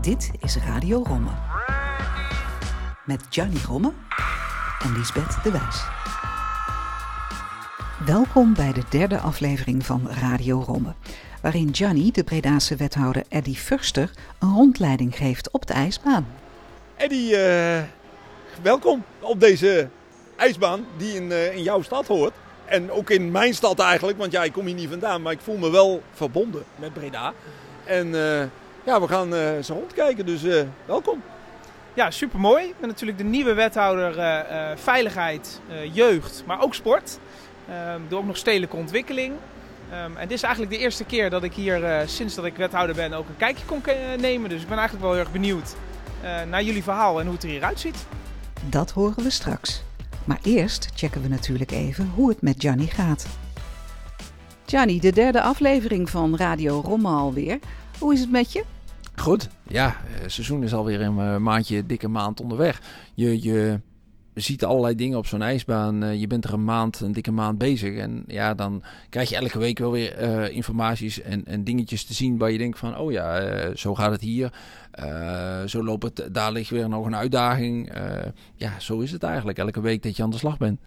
Dit is Radio Romme. Met Gianni Romme en Lisbeth de Wijs. Welkom bij de derde aflevering van Radio Romme. Waarin Gianni, de Bredaanse wethouder Eddy Furster, een rondleiding geeft op de ijsbaan. Eddy, uh, welkom op deze ijsbaan die in, uh, in jouw stad hoort. En ook in mijn stad eigenlijk, want ja, ik kom hier niet vandaan, maar ik voel me wel verbonden met Breda. En uh, ja, we gaan uh, zo rondkijken, dus uh, welkom. Ja, supermooi. Ik ben natuurlijk de nieuwe wethouder Veiligheid, Jeugd, maar ook Sport. Um, doe ook nog stedelijke ontwikkeling. Um, en dit is eigenlijk de eerste keer dat ik hier, sinds dat ik wethouder ben, ook een kijkje kon nemen. Dus ik ben eigenlijk wel heel erg benieuwd naar jullie verhaal en hoe het er hieruit ziet. Dat horen we straks. Maar eerst checken we natuurlijk even hoe het met Gianni gaat. Gianni, de derde aflevering van Radio Romme alweer. Hoe is het met je? Goed, ja, het seizoen is alweer een maandje, dikke maand onderweg. Je, je ziet allerlei dingen op zo'n ijsbaan. je bent er een maand, een dikke maand bezig. En ja, dan krijg je elke week wel weer informaties en, en dingetjes te zien waar je denkt van, oh ja, zo gaat het hier. Uh, zo loopt het, daar ligt weer nog een uitdaging. ja, zo is het eigenlijk elke week dat je aan de slag bent.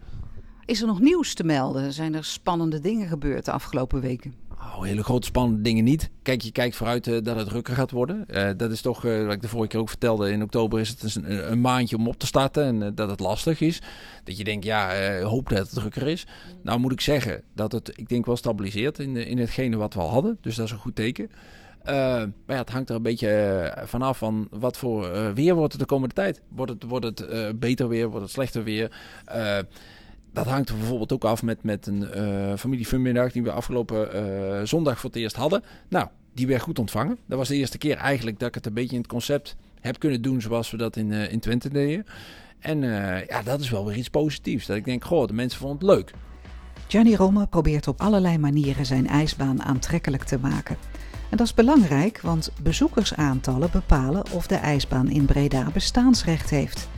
Is er nog nieuws te melden? Zijn er spannende dingen gebeurd de afgelopen weken? Oh, hele grote spannende dingen niet. Kijk, je kijkt vooruit uh, dat het drukker gaat worden. Uh, dat is toch, uh, wat ik de vorige keer ook vertelde, in oktober is het een, een maandje om op te starten en dat het lastig is. Dat je denkt, ja, hoop dat het drukker is. Nou moet ik zeggen dat het, ik denk wel stabiliseert in, in hetgene wat we al hadden. Dus dat is een goed teken. maar ja, het hangt er een beetje vanaf van wat voor weer wordt de komende tijd. Wordt het, wordt het beter weer, wordt het slechter weer? Dat hangt er bijvoorbeeld ook af met, met een uh, familiefunmiddag die we afgelopen uh, zondag voor het eerst hadden. Nou, die werd goed ontvangen. Dat was de eerste keer eigenlijk dat ik het een beetje in het concept heb kunnen doen zoals we dat in, uh, in Twente deden. En ja, dat is wel weer iets positiefs. Dat ik denk, goh, de mensen vonden het leuk. Gianni Rome probeert op allerlei manieren zijn ijsbaan aantrekkelijk te maken. En dat is belangrijk, want bezoekersaantallen bepalen of de ijsbaan in Breda bestaansrecht heeft.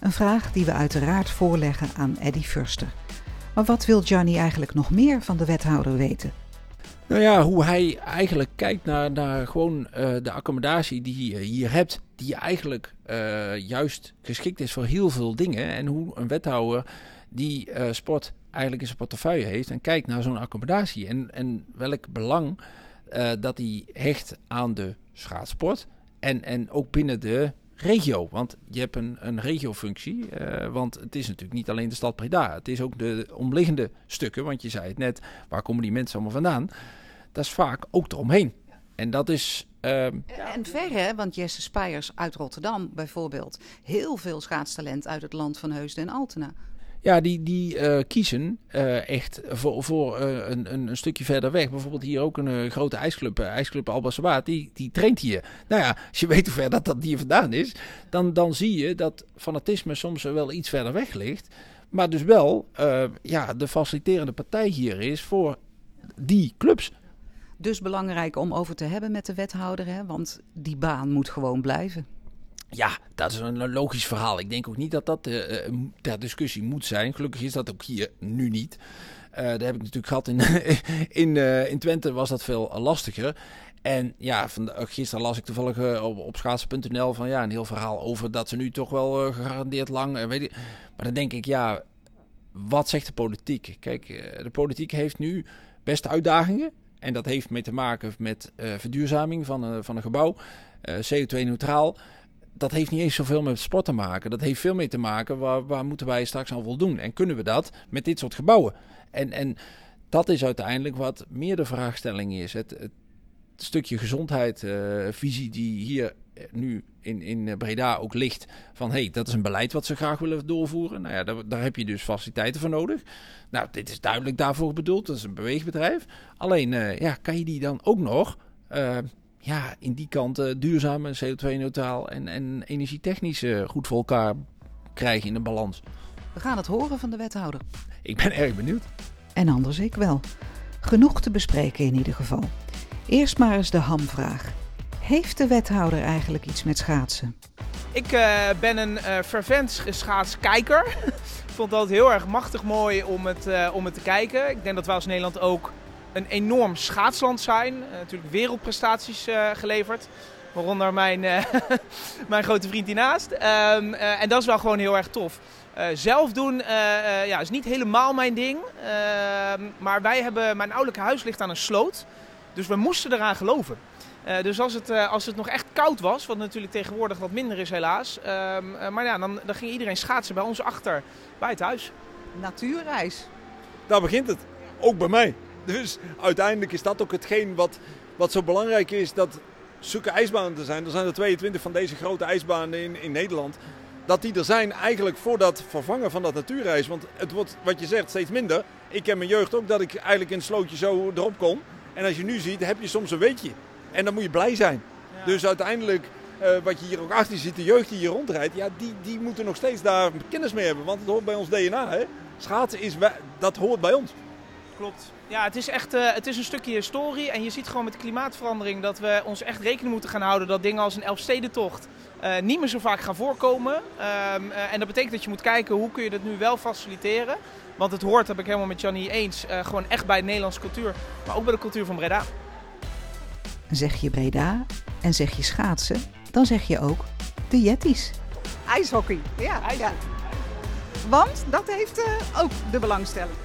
Een vraag die we uiteraard voorleggen aan Eddy Furster. Maar wat wil Gianni eigenlijk nog meer van de wethouder weten? Nou ja, hoe hij eigenlijk kijkt naar, naar gewoon uh, de accommodatie die je hier hebt. Die eigenlijk uh, juist geschikt is voor heel veel dingen. En hoe een wethouder die uh, sport eigenlijk in zijn portefeuille heeft. En kijkt naar zo'n accommodatie. En, en welk belang dat hij hecht aan de schaatsport. En, en ook binnen de regio. Want je hebt een, een regiofunctie. Uh, want het is natuurlijk niet alleen de stad Breda. Het is ook de omliggende stukken. Want je zei het net, waar komen die mensen allemaal vandaan? Dat is vaak ook eromheen. En dat is... Uh, en ver hè, want Jesse Spijers uit Rotterdam bijvoorbeeld. Heel veel schaatstalent uit het land van Heusden en Altena. Ja, die, die uh, kiezen uh, echt voor, voor uh, een, een, stukje verder weg. Bijvoorbeeld hier ook een grote ijsclub, ijsclub Alba die, die traint hier. Nou ja, als je weet hoe ver dat, dat hier vandaan is, dan, dan zie je dat fanatisme soms wel iets verder weg ligt. Maar dus wel ja, de faciliterende partij hier is voor die clubs. Dus belangrijk om over te hebben met de wethouder, hè? want die baan moet gewoon blijven. Ja, dat is een logisch verhaal. Ik denk ook niet dat dat uh, ter discussie moet zijn. Gelukkig is dat ook hier nu niet. Uh, dat heb ik natuurlijk gehad in, in, in Twente was dat veel lastiger. En ja, van, gisteren las ik toevallig op, op schaatsen.nl van ja, een heel verhaal over dat ze nu toch wel gegarandeerd lang. weet. Maar dan denk ik, ja, wat zegt de politiek? Kijk, de politiek heeft nu best uitdagingen. En dat heeft mee te maken met verduurzaming van, van een gebouw. CO2-neutraal dat heeft niet eens zoveel met sport te maken. Dat heeft veel meer te maken waar, waar moeten wij straks aan voldoen. En kunnen we dat met dit soort gebouwen? En, en dat is uiteindelijk wat meer de vraagstelling is. Het, het stukje gezondheidsvisie uh, die hier nu in, in Breda ook ligt. Van hey, dat is een beleid wat ze graag willen doorvoeren. Nou ja, daar, daar heb je dus faciliteiten voor nodig. Nou, dit is duidelijk daarvoor bedoeld. Dat is een beweegbedrijf. Alleen, uh, ja, kan je die dan ook nog... ja, in die kant uh, duurzaam en CO2-neutraal en, en energietechnisch uh, goed voor elkaar krijgen in een balans. We gaan het horen van de wethouder. Ik ben erg benieuwd. En anders ik wel. Genoeg te bespreken in ieder geval. Eerst maar eens de hamvraag. Heeft de wethouder eigenlijk iets met schaatsen? Ik uh, ben een uh, fervent schaatskijker. Ik vond het altijd heel erg machtig mooi om het, uh, om het te kijken. Ik denk dat we als Nederland ook een enorm schaatsland zijn. Uh, natuurlijk wereldprestaties uh, geleverd. Waaronder mijn, uh, mijn grote vriend hiernaast. Um, en dat is wel gewoon heel erg tof. zelf doen ja, is niet helemaal mijn ding. Ehm, maar wij hebben, mijn ouderlijke huis ligt aan een sloot. Dus we moesten eraan geloven. Uh, dus als het, uh, als het nog echt koud was, wat natuurlijk tegenwoordig wat minder is helaas. Uh, maar ja, dan, dan ging iedereen schaatsen bij ons achter, bij het huis. Natuurreis. Daar begint het. Ook bij mij. Dus uiteindelijk is dat ook hetgeen wat, wat zo belangrijk is. Dat zulke ijsbanen er zijn. Er zijn er 22 van deze grote ijsbanen in, in Nederland. Dat die er zijn eigenlijk voor dat vervangen van dat natuurreis. Want het wordt, wat je zegt, steeds minder. Ik ken mijn jeugd ook dat ik eigenlijk in een slootje zo erop kon. En als je nu ziet, heb je soms een weekje. En dan moet je blij zijn. Dus uiteindelijk, uh, wat je hier ook achter ziet, de jeugd die hier rondrijdt, ja, die, die moeten nog steeds daar kennis mee hebben. Want het hoort bij ons DNA. Hè? Schaatsen, is, dat hoort bij ons. Klopt. Ja, het is echt uh, het is een stukje historie. En je ziet gewoon met de klimaatverandering dat we ons echt rekening moeten gaan houden dat dingen als een Elfstedentocht uh, niet meer zo vaak gaan voorkomen. Um, uh, en dat betekent dat je moet kijken hoe kun je dat nu wel faciliteren. Want het hoort, heb ik helemaal met Jannie eens, gewoon echt bij de Nederlandse cultuur. Maar ook bij de cultuur van Breda. Zeg je Breda en zeg je schaatsen, dan zeg je ook de Jetties. IJshockey, ja. ja. Want dat heeft uh, ook de belangstelling.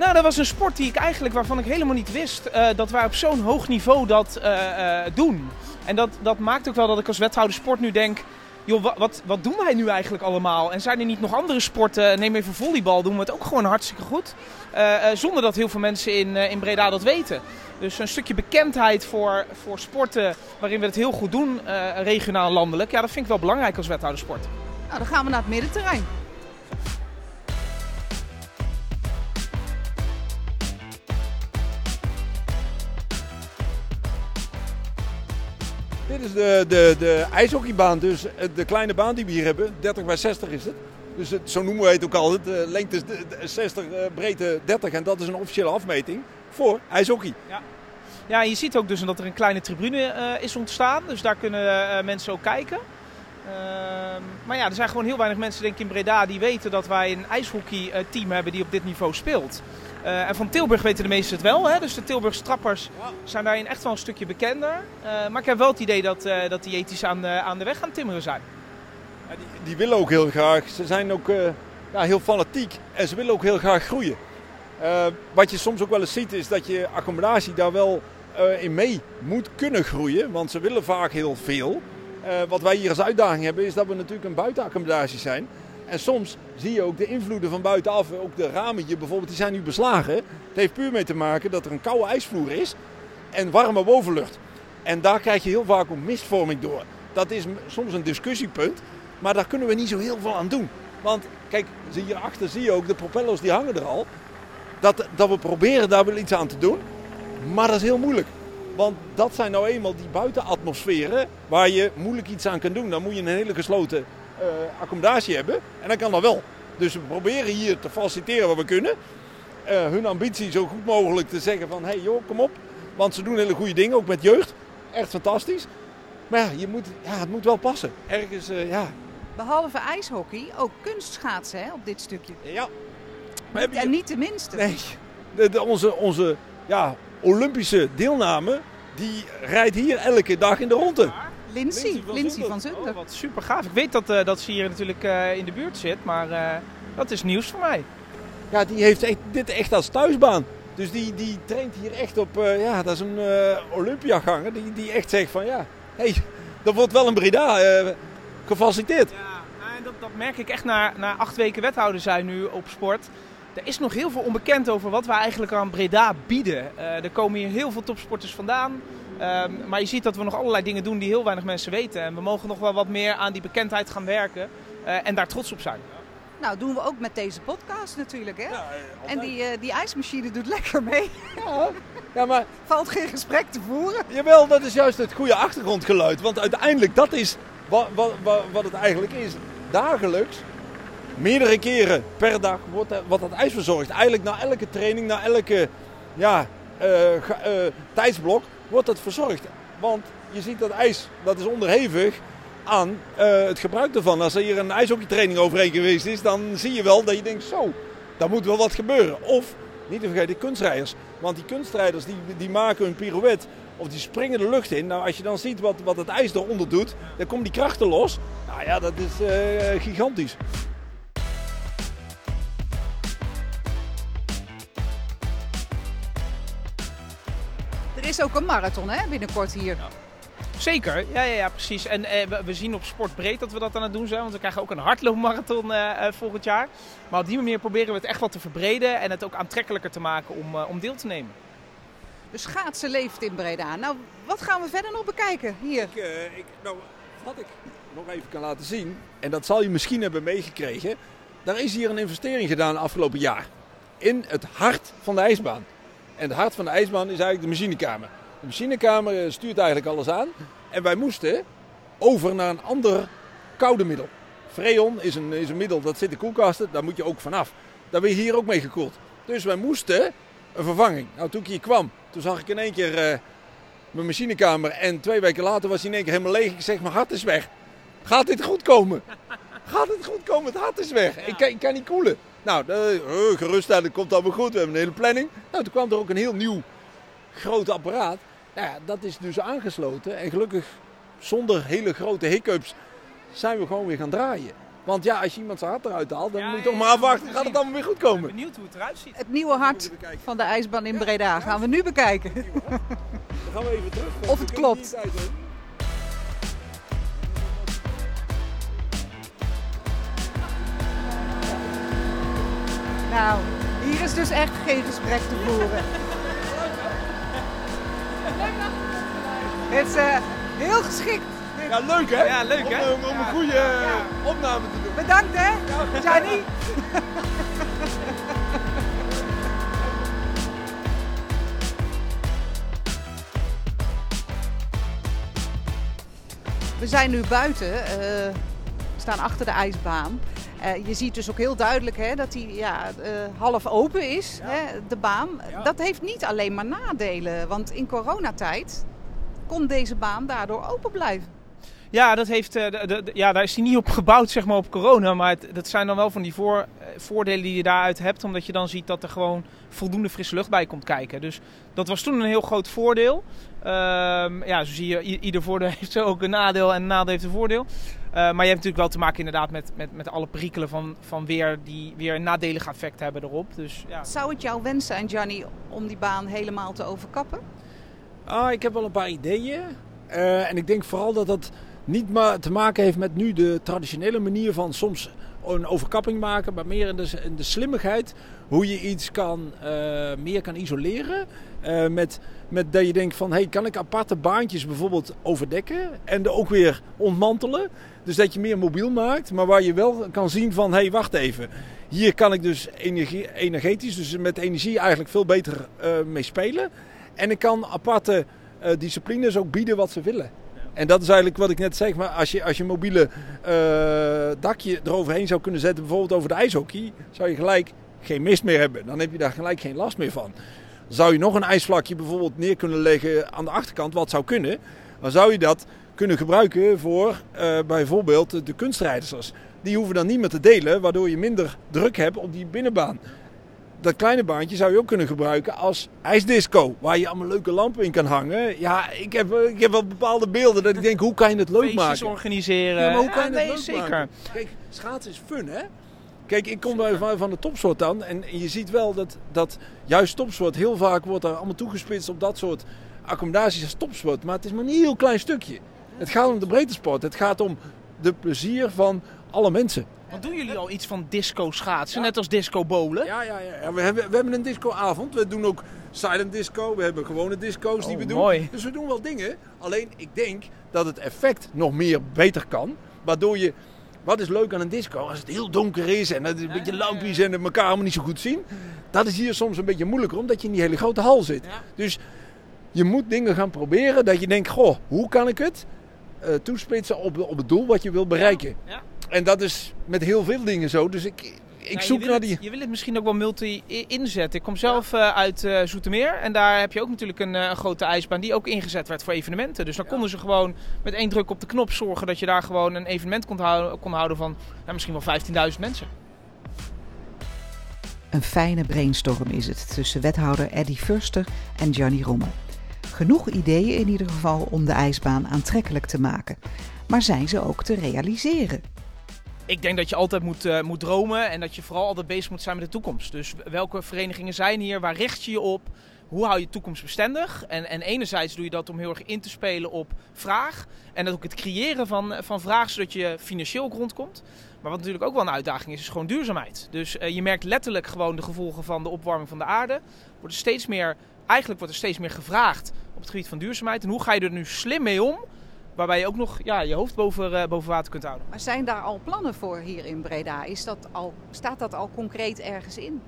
Nou, dat was een sport die ik eigenlijk, waarvan ik helemaal niet wist uh, dat wij op zo'n hoog niveau dat uh, doen. En dat, dat maakt ook wel dat ik als wethouder sport nu denk, joh, wat, wat, doen wij nu eigenlijk allemaal? En zijn er niet nog andere sporten? Neem even volleybal, doen we het ook gewoon hartstikke goed. zonder dat heel veel mensen in, in Breda dat weten. Dus een stukje bekendheid voor, voor sporten waarin we het heel goed doen, regionaal landelijk. Ja, dat vind ik wel belangrijk als wethoudersport. Nou, dan gaan we naar het middenterrein. Dit is de, de, de ijshockeybaan, dus de kleine baan die we hier hebben. 30 bij 60 is het. Dus zo noemen we het ook altijd. De lengte is 60, breedte 30 en dat is een officiële afmeting voor ijshockey. Ja. Ja, je ziet ook dus dat er een kleine tribune uh, is ontstaan. Dus daar kunnen mensen ook kijken. Uh, maar ja, er zijn gewoon heel weinig mensen denk ik in Breda die weten dat wij een ijshockeyteam hebben die op dit niveau speelt. En van Tilburg weten de meesten het wel. Hè? Dus de Tilburgse trappers zijn daarin echt wel een stukje bekender. maar ik heb wel het idee dat, dat die ethisch aan de, aan de weg gaan timmeren zijn. Ja, die, willen ook heel graag. Ze zijn ook ja, heel fanatiek en ze willen ook heel graag groeien. wat je soms ook wel eens ziet is dat je accommodatie daar wel in mee moet kunnen groeien. Want ze willen vaak heel veel. Wat wij hier als uitdaging hebben is dat we natuurlijk een buitenaccommodatie zijn. En soms zie je ook de invloeden van buitenaf. Ook de ramen hier bijvoorbeeld, die zijn nu beslagen. Het heeft puur mee te maken dat er een koude ijsvloer is en warme bovenlucht. En daar krijg je heel vaak ook mistvorming door. Dat is soms een discussiepunt, maar daar kunnen we niet zo heel veel aan doen. Want kijk, hierachter zie je ook, de propellers die hangen er al. Dat, dat we proberen daar wel iets aan te doen. Maar dat is heel moeilijk. Want dat zijn nou eenmaal die buitenatmosferen waar je moeilijk iets aan kan doen. Dan moet je een hele gesloten accommodatie hebben. En dat kan dan wel. Dus we proberen hier te faciliteren wat we kunnen. Uh, hun ambitie zo goed mogelijk te zeggen van... hé hey joh, kom op. Want ze doen hele goede dingen, ook met jeugd. Echt fantastisch. Maar ja, je moet, ja het moet wel passen. Ergens, uh, ja... Behalve ijshockey, ook kunstschaatsen hè, op dit stukje. Ja. Maar en je... niet de minste. Nee, de, de, onze, onze ja, Olympische deelname, die rijdt hier elke dag in de ronde. Lindsay, Lindsay van Zunder. Oh, wat super gaaf. Ik weet dat, uh, dat ze hier natuurlijk uh, in de buurt zit, maar uh, dat is nieuws voor mij. Ja, die heeft echt, dit echt als thuisbaan. Dus die, die traint hier echt op, ja, dat is een Olympiaganger die, die echt zegt van ja, hey, dat wordt wel een Breda gefaciliteerd. Ja, en dat, dat merk ik echt na, na acht weken wethouder zijn nu op sport. Er is nog heel veel onbekend over wat we eigenlijk aan Breda bieden. Uh, er komen hier heel veel topsporters vandaan. Um, maar je ziet dat we nog allerlei dingen doen die heel weinig mensen weten. En we mogen nog wel wat meer aan die bekendheid gaan werken. Uh, en daar trots op zijn. Nou, doen we ook met deze podcast natuurlijk, hè? Ja, en die, uh, die ijsmachine doet lekker mee. Ja, ja, maar... Valt geen gesprek te voeren. Jawel, dat is juist het goede achtergrondgeluid. Want uiteindelijk, dat is wat, wat, wat het eigenlijk is. Dagelijks meerdere keren per dag wordt, wordt dat ijs verzorgd. Eigenlijk na elke training, na elke ja, uh, uh, tijdsblok wordt dat verzorgd. Want je ziet dat ijs, dat is onderhevig aan uh, het gebruik ervan. Als er hier een ijshockeytraining overheen geweest is, dan zie je wel dat je denkt, zo, daar moet wel wat gebeuren. Of, niet te vergeten, kunstrijders. Want die kunstrijders die, die maken een pirouette of die springen de lucht in. Nou, als je dan ziet wat, wat het ijs eronder doet, dan komen die krachten los. Nou ja, dat is gigantisch. Is ook een marathon hè, binnenkort hier. Ja. Zeker, ja, ja, ja precies. En eh, we, zien op Sportbreed dat we dat aan het doen zijn. Want we krijgen ook een hardloopmarathon uh, volgend jaar. Maar op die manier proberen we het echt wat te verbreden. En het ook aantrekkelijker te maken om, uh, om deel te nemen. De schaatsen leeft in Breda. Nou, wat gaan we verder nog bekijken hier? Ik, ik, nou, wat ik nog even kan laten zien. En dat zal je misschien hebben meegekregen. Daar is hier een investering gedaan afgelopen jaar. In het hart van de ijsbaan. En het hart van de ijsbaan is eigenlijk de machinekamer. De machinekamer stuurt eigenlijk alles aan. En wij moesten over naar een ander koude middel. Freon is een, is een middel dat zit in koelkasten, daar moet je ook vanaf. Daar ben je hier ook mee gekoeld. Dus wij moesten een vervanging. Nou, toen ik hier kwam, toen zag ik in één keer uh, mijn machinekamer. En twee weken later was hij in één keer helemaal leeg. Ik zeg, mijn hart is weg. Gaat dit goed komen? Gaat dit goed komen? Het hart is weg. Ik, kan, ik kan niet koelen. Nou, uh, gerust, dat komt allemaal goed. We hebben een hele planning. Nou, toen kwam er ook een heel nieuw groot apparaat. Nou ja, dat is dus aangesloten. En gelukkig zonder hele grote hiccups zijn we gewoon weer gaan draaien. Want ja, als je iemand zijn hart eruit haalt, dan moet je toch maar afwachten. Gaat het allemaal weer goed komen? Ik ben benieuwd hoe het eruit ziet. Het nieuwe hart van de ijsbaan in Breda gaan we nu bekijken. Dan gaan we even terug. Of het klopt. Nou, hier is dus echt geen gesprek te voeren. Het is uh, heel geschikt. Ja, leuk hè? Ja, leuk hè? Om, om een goede ja. opname te doen. Bedankt hè, Johnny. We zijn nu buiten, uh, we staan achter de ijsbaan. Uh, je ziet dus ook heel duidelijk hè, dat die ja, uh, half open is, ja. hè, de baan. Ja. Dat heeft niet alleen maar nadelen, want in coronatijd kon deze baan daardoor open blijven. Ja, dat heeft, uh, de, de, ja, daar is hij niet op gebouwd zeg maar, op corona. Maar het, dat zijn dan wel van die voor, voordelen die je daaruit hebt. Omdat je dan ziet dat er gewoon voldoende frisse lucht bij komt kijken. Dus dat was toen een heel groot voordeel. Um, ja, zo zie je, ieder voordeel heeft zo ook een nadeel en een nadeel heeft een voordeel. Uh, maar je hebt natuurlijk wel te maken inderdaad met, met, met alle perikelen van, van weer die weer een nadelig effect hebben erop. Dus, ja. Zou het jouw wens zijn, Gianni, om die baan helemaal te overkappen? Ah, ik heb wel een paar ideeën. Uh, en ik denk vooral dat dat niet maar te maken heeft met nu de traditionele manier van soms een overkapping maken, maar meer in de, in de slimmigheid. Hoe je iets kan, uh, meer kan isoleren. Uh, met, met dat je denkt van, hey, kan ik aparte baantjes bijvoorbeeld overdekken en er ook weer ontmantelen. Dus dat je meer mobiel maakt, maar waar je wel kan zien van, hey, wacht even. Hier kan ik dus energie, energetisch, dus met energie eigenlijk veel beter uh, mee spelen. En ik kan aparte uh, disciplines ook bieden wat ze willen. En dat is eigenlijk wat ik net zeg. Maar als je, als je mobiele dakje eroverheen zou kunnen zetten, bijvoorbeeld over de ijshockey, zou je gelijk geen mist meer hebben. Dan heb je daar gelijk geen last meer van. Zou je nog een ijsvlakje bijvoorbeeld neer kunnen leggen aan de achterkant, wat zou kunnen, dan zou je dat kunnen gebruiken voor uh, bijvoorbeeld de kunstrijders. Die hoeven dan niet meer te delen, waardoor je minder druk hebt op die binnenbaan dat kleine baantje zou je ook kunnen gebruiken als ijsdisco. Waar je allemaal leuke lampen in kan hangen. Ja, ik heb, ik heb wel bepaalde beelden dat ik denk, hoe kan je het leuk Feestjes maken? organiseren. Ja, maar hoe kan je het nee, leuk zeker. maken? Kijk, schaatsen is fun, hè? Kijk, ik kom bij, van de topsoort dan. En je ziet wel dat, dat juist topsoort, heel vaak wordt er allemaal toegespitst op dat soort accommodaties als topsport. Maar het is maar een heel klein stukje. Het gaat om de breedte sport. Het gaat om de plezier van alle mensen. Wat doen jullie al iets van disco schaatsen, net als disco bowlen? Ja, ja, ja. We, hebben, we hebben een discoavond. We doen ook silent disco. We hebben gewone disco's die Oh, we doen. mooi. Dus we doen wel dingen. Alleen ik denk dat het effect nog meer beter kan. Waardoor je... Wat is leuk aan een disco? Als het heel donker is en het is een beetje lampjes en het elkaar allemaal niet zo goed zien. Dat is hier soms een beetje moeilijker omdat je in die hele grote hal zit. Dus je moet dingen gaan proberen dat je denkt, goh, hoe kan ik het eh, toespitsen op, op het doel wat je wil bereiken. Ja. En dat is met heel veel dingen zo. Dus ik, ik Ja, zoek je wil naar het- die... Je wil het misschien ook wel multi inzetten. Ik kom zelf eh, uit eh, Zoetermeer en daar heb je ook natuurlijk een, eh, een grote ijsbaan die ook ingezet werd voor evenementen. Dus dan konden ze gewoon met één druk op de knop zorgen dat je daar gewoon een evenement kon houden, kon houden van ja, misschien wel 15.000 mensen. Een fijne brainstorm is het tussen wethouder Eddie Furster en Gianni Rommel. Genoeg ideeën in ieder geval om de ijsbaan aantrekkelijk te maken. Maar zijn ze ook te realiseren? Ik denk dat je altijd moet, uh, moet dromen en dat je vooral altijd bezig moet zijn met de toekomst. Dus welke verenigingen zijn hier? Waar richt je je op? Hoe hou je toekomst bestendig? En, en enerzijds doe je dat om heel erg in te spelen op vraag. En ook het creëren van, van vraag, zodat je financieel rondkomt. Maar wat natuurlijk ook wel een uitdaging is, is gewoon duurzaamheid. Dus uh, je merkt letterlijk gewoon de gevolgen van de opwarming van de aarde. Wordt er steeds meer, eigenlijk wordt er steeds meer gevraagd op het gebied van duurzaamheid. En hoe ga je er nu slim mee om? Waarbij je ook nog ja, je hoofd boven, uh, boven water kunt houden. Maar zijn daar al plannen voor hier in Breda? Is dat al, staat dat al concreet ergens in?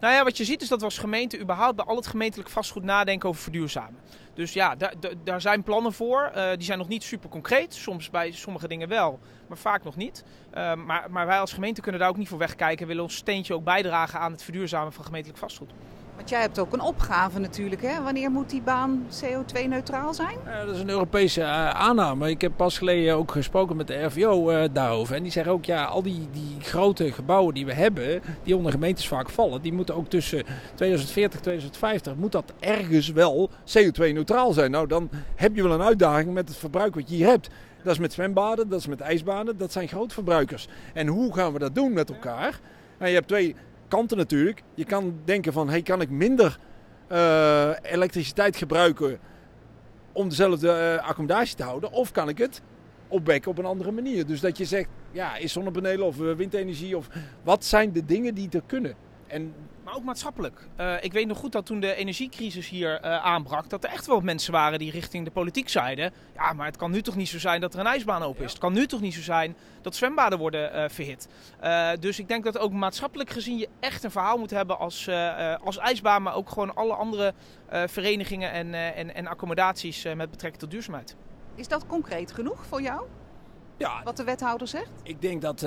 Nou ja, wat je ziet is dat we als gemeente überhaupt bij al het gemeentelijk vastgoed nadenken over verduurzamen. Dus ja, daar, daar zijn plannen voor. Uh, die zijn nog niet super concreet. Soms bij sommige dingen wel, maar vaak nog niet. Uh, maar, maar wij als gemeente kunnen daar ook niet voor wegkijken. willen ons steentje ook bijdragen aan het verduurzamen van gemeentelijk vastgoed. Want jij hebt ook een opgave natuurlijk. Hè? Wanneer moet die baan CO2-neutraal zijn? Dat is een Europese uh, aanname. Ik heb pas geleden ook gesproken met de RVO uh, daarover. En die zeggen ook, ja, al die, die grote gebouwen die we hebben, die onder gemeentes vaak vallen, die moeten ook tussen 2040 en 2050, moet dat ergens wel CO2-neutraal zijn. Nou, dan heb je wel een uitdaging met het verbruik wat je hier hebt. Dat is met zwembaden, dat is met ijsbanen, dat zijn grootverbruikers. En hoe gaan we dat doen met elkaar? Nou, je hebt twee kanten natuurlijk. Je kan denken van, hey, kan ik minder uh, elektriciteit gebruiken om dezelfde uh, accommodatie te houden? Of kan ik het opwekken op een andere manier? Dus dat je zegt, ja, is zonnepanelen of windenergie of wat zijn de dingen die er kunnen? En maar ook maatschappelijk. Uh, ik weet nog goed dat toen de energiecrisis hier uh, aanbrak, dat er echt wel mensen waren die richting de politiek zeiden: ja, maar het kan nu toch niet zo zijn dat er een ijsbaan open is. Het kan nu toch niet zo zijn dat zwembaden worden uh, verhit. dus ik denk dat ook maatschappelijk gezien je echt een verhaal moet hebben als, als ijsbaan, maar ook gewoon alle andere verenigingen en, en, en accommodaties met betrekking tot duurzaamheid. Is dat concreet genoeg voor jou? Ja. Wat de wethouder zegt? Ik denk dat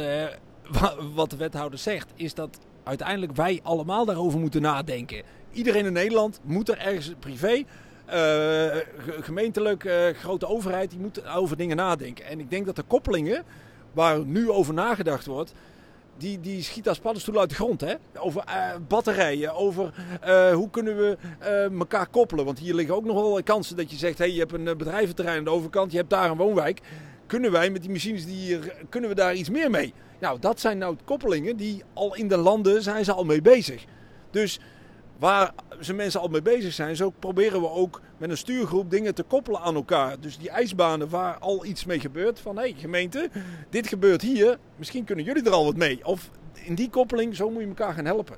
wat de wethouder zegt, is dat uiteindelijk wij allemaal daarover moeten nadenken. Iedereen in Nederland moet er ergens privé, uh, gemeentelijk, uh, grote overheid, die moet over dingen nadenken. En ik denk dat de koppelingen waar nu over nagedacht wordt, die, die schiet als paddenstoel uit de grond. Hè? Over uh, batterijen, over hoe kunnen we elkaar koppelen. Want hier liggen ook nog wel kansen dat je zegt, hey, je hebt een bedrijventerrein aan de overkant, je hebt daar een woonwijk. Kunnen wij met die machines die hier, kunnen we daar iets meer mee? Nou, dat zijn nou koppelingen die al in de landen zijn ze al mee bezig. Dus waar ze mensen al mee bezig zijn, zo proberen we ook met een stuurgroep dingen te koppelen aan elkaar. Dus die ijsbanen waar al iets mee gebeurt, van hé hey, gemeente, dit gebeurt hier, misschien kunnen jullie er al wat mee. Of in die koppeling, zo moet je elkaar gaan helpen.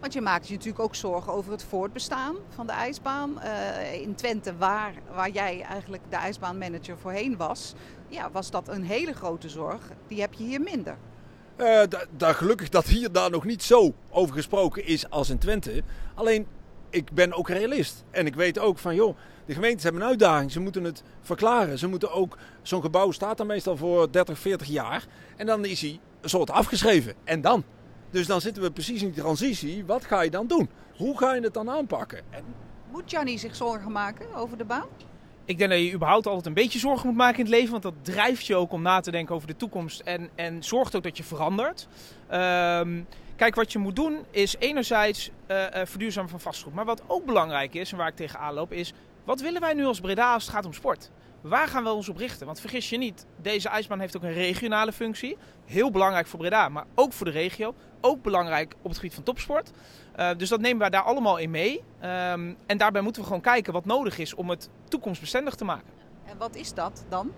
Want je maakt je natuurlijk ook zorgen over het voortbestaan van de ijsbaan. Uh, in Twente, waar, waar jij eigenlijk de ijsbaanmanager voorheen was, ja, was dat een hele grote zorg. Die heb je hier minder. Uh, daar gelukkig dat hier daar nog niet zo over gesproken is als in Twente. Alleen, ik ben ook realist. En ik weet ook van, joh, de gemeentes hebben een uitdaging. Ze moeten het verklaren. Ze moeten ook, zo'n gebouw staat dan meestal voor 30, 40 jaar. En dan is hij een soort afgeschreven. En dan? Dus dan zitten we precies in die transitie. Wat ga je dan doen? Hoe ga je het dan aanpakken? En... Moet Gianni zich zorgen maken over de baan? Ik denk dat je überhaupt altijd een beetje zorgen moet maken in het leven. Want dat drijft je ook om na te denken over de toekomst. En, en zorgt ook dat je verandert. Um, kijk, wat je moet doen is enerzijds uh, uh, verduurzamen van vastgoed. Maar wat ook belangrijk is en waar ik tegenaan loop is... Wat willen wij nu als Breda als het gaat om sport? Waar gaan we ons op richten? Want vergis je niet, deze ijsbaan heeft ook een regionale functie. Heel belangrijk voor Breda, maar ook voor de regio. Ook belangrijk op het gebied van topsport. Uh, dus dat nemen wij daar allemaal in mee. Um, en daarbij moeten we gewoon kijken wat nodig is om het toekomstbestendig te maken. En wat is dat dan?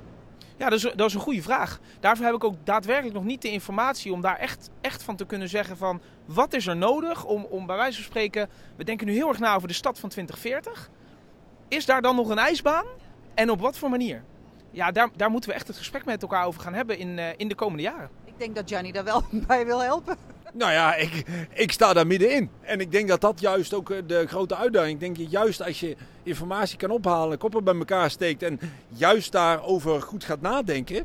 Ja, dat is, dat is een goede vraag. Daarvoor heb ik ook daadwerkelijk nog niet de informatie om daar echt, echt van te kunnen zeggen van wat is er nodig om, om bij wijze van spreken, we denken nu heel erg na over de stad van 2040. Is daar dan nog een ijsbaan? En op wat voor manier? Ja, daar, daar moeten we echt het gesprek met elkaar over gaan hebben in, uh, in de komende jaren. Ik denk dat Gianni daar wel bij wil helpen. Nou ja, ik, ik sta daar middenin. En ik denk dat dat juist ook de grote uitdaging is. Ik denk juist als je informatie kan ophalen, koppen bij elkaar steekt en juist daarover goed gaat nadenken.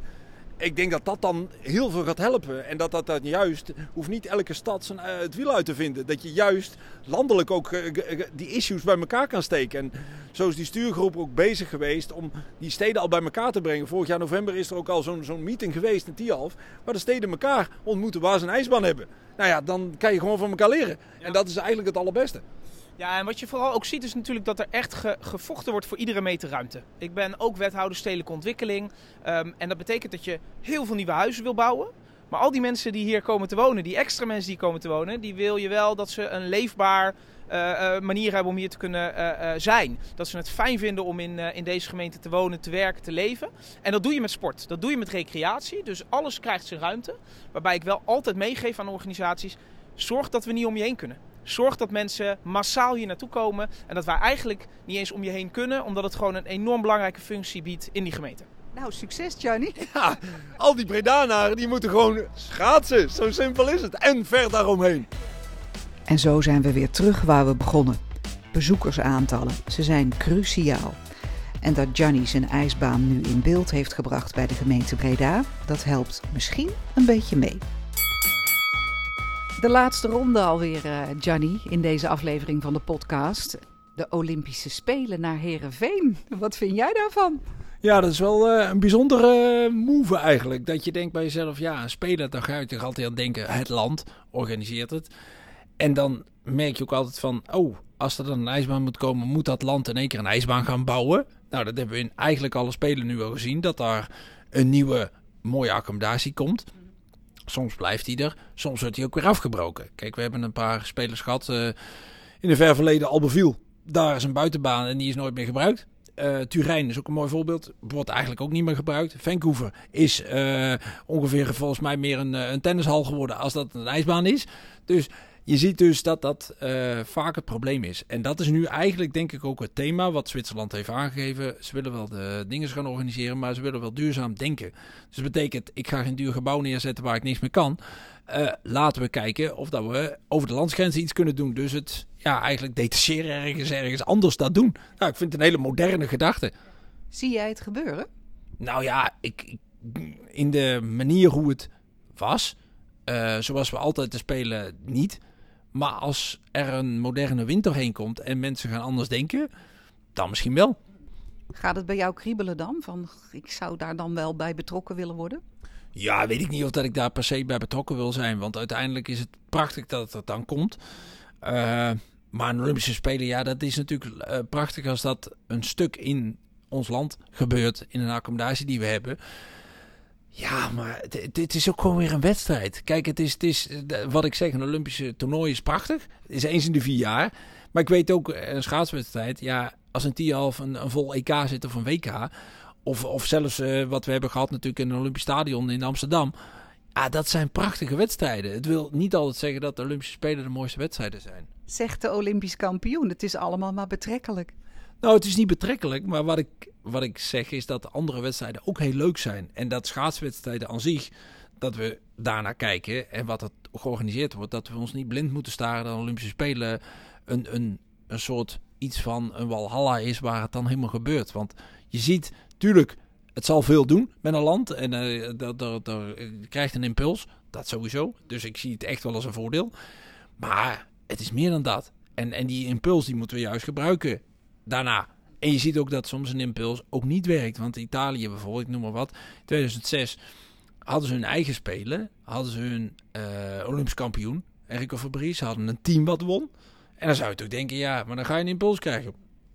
Ik denk dat dat dan heel veel gaat helpen. En dat dat, dat juist, hoeft niet elke stad zijn, eh, het wiel uit te vinden. Dat je juist landelijk ook eh, die issues bij elkaar kan steken. En zo is die stuurgroep ook bezig geweest om die steden al bij elkaar te brengen. Vorig jaar november is er ook al zo'n zo'n meeting geweest in Tialf. Waar de steden elkaar ontmoeten waar ze een ijsbaan hebben. Nou ja, dan kan je gewoon van elkaar leren. En dat is eigenlijk het allerbeste. Ja, en wat je vooral ook ziet is natuurlijk dat er echt gevochten wordt voor iedere meter ruimte. Ik ben ook wethouder stedelijke ontwikkeling. Um, en dat betekent dat je heel veel nieuwe huizen wil bouwen. Maar al die mensen die hier komen te wonen, die extra mensen die komen te wonen, die wil je wel dat ze een leefbaar uh, uh, manier hebben om hier te kunnen uh, zijn. Dat ze het fijn vinden om in, in deze gemeente te wonen, te werken, te leven. En dat doe je met sport. Dat doe je met recreatie. Dus alles krijgt zijn ruimte. Waarbij ik wel altijd meegeef aan organisaties. Zorg dat we niet om je heen kunnen. Zorg dat mensen massaal hier naartoe komen. En dat wij eigenlijk niet eens om je heen kunnen, omdat het gewoon een enorm belangrijke functie biedt in die gemeente. Nou, succes Johnny. Ja, al die Bredanaren die moeten gewoon schaatsen. Zo simpel is het. En ver daaromheen. En zo zijn we weer terug waar we begonnen. Bezoekersaantallen, ze zijn cruciaal. En dat Johnny zijn ijsbaan nu in beeld heeft gebracht bij de gemeente Breda, dat helpt misschien een beetje mee. De laatste ronde alweer, uh, Gianni, in deze aflevering van de podcast. De Olympische Spelen naar Herenveen. Wat vind jij daarvan? Ja, dat is wel uh, een bijzondere uh, move eigenlijk. Dat je denkt bij jezelf, ja, een speler, dan ga je toch altijd aan denken, het land organiseert het. En dan merk je ook altijd van, oh, als er dan een ijsbaan moet komen, moet dat land in één keer een ijsbaan gaan bouwen. Nou, dat hebben we in eigenlijk alle spelen nu al gezien, dat daar een nieuwe mooie accommodatie komt. Soms blijft hij er, soms wordt hij ook weer afgebroken. Kijk, we hebben een paar spelers gehad uh, in de ver verleden. Albeviel, daar is een buitenbaan en die is nooit meer gebruikt. Uh, Turijn is ook een mooi voorbeeld. Wordt eigenlijk ook niet meer gebruikt. Vancouver is uh, ongeveer volgens mij meer een, een tennishal geworden als dat een ijsbaan is. Dus je ziet dus dat dat uh, vaak het probleem is. En dat is nu eigenlijk denk ik ook het thema wat Zwitserland heeft aangegeven. Ze willen wel de dingen gaan organiseren, maar ze willen wel duurzaam denken. Dus dat betekent, ik ga geen duur gebouw neerzetten waar ik niks meer kan. Uh, laten we kijken of dat we over de landsgrenzen iets kunnen doen. Dus het ja, eigenlijk detacheren ergens, ergens anders dat doen. Nou, ik vind het een hele moderne gedachte. Zie jij het gebeuren? Nou ja, ik, ik in de manier hoe het was, uh, zoals we altijd te spelen, niet. Maar als er een moderne winter heen komt en mensen gaan anders denken, dan misschien wel. Gaat het bij jou kriebelen dan? Van ik zou daar dan wel bij betrokken willen worden? Ja, weet ik niet of dat ik daar per se bij betrokken wil zijn. Want uiteindelijk is het prachtig dat het dan komt. Uh, maar een Olympische Spelen, ja, dat is natuurlijk uh, prachtig als dat een stuk in ons land gebeurt. In een accommodatie die we hebben. Ja, maar dit is ook gewoon weer een wedstrijd. Kijk, het is, het is wat ik zeg, een Olympische toernooi is prachtig. Het is eens in de vier jaar. Maar ik weet ook, een schaatswedstrijd, ja, als een T-half een, een vol EK zit of een WK... Of, of zelfs uh, wat we hebben gehad natuurlijk in een Olympisch Stadion in Amsterdam. Ja, dat zijn prachtige wedstrijden. Het wil niet altijd zeggen dat de Olympische Spelen de mooiste wedstrijden zijn. Zegt de Olympisch kampioen, het is allemaal maar betrekkelijk. Nou, het is niet betrekkelijk, maar wat ik, wat ik zeg is dat andere wedstrijden ook heel leuk zijn. En dat schaatswedstrijden aan zich, dat we daarnaar kijken en wat het georganiseerd wordt, dat we ons niet blind moeten staren dat de Olympische Spelen een, een, een soort iets van een walhalla is waar het dan helemaal gebeurt. Want je ziet, tuurlijk, het zal veel doen met een land en uh, dat, dat, dat, krijgt een impuls, dat sowieso. Dus ik zie het echt wel als een voordeel. Maar het is meer dan dat. En, en die impuls die moeten we juist gebruiken daarna. En je ziet ook dat soms een impuls ook niet werkt. Want Italië bijvoorbeeld, ik noem maar wat, 2006 hadden ze hun eigen spelen. Hadden ze hun uh, Olympisch kampioen, Enrico Fabrice. hadden een team wat won. En dan zou je toch denken, ja, maar dan ga je een impuls krijgen.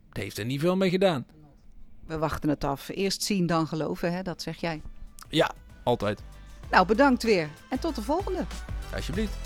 Het heeft er niet veel mee gedaan. We wachten het af. Eerst zien, dan geloven, hè? dat zeg jij. Ja, altijd. Nou, bedankt weer. En tot de volgende. Alsjeblieft.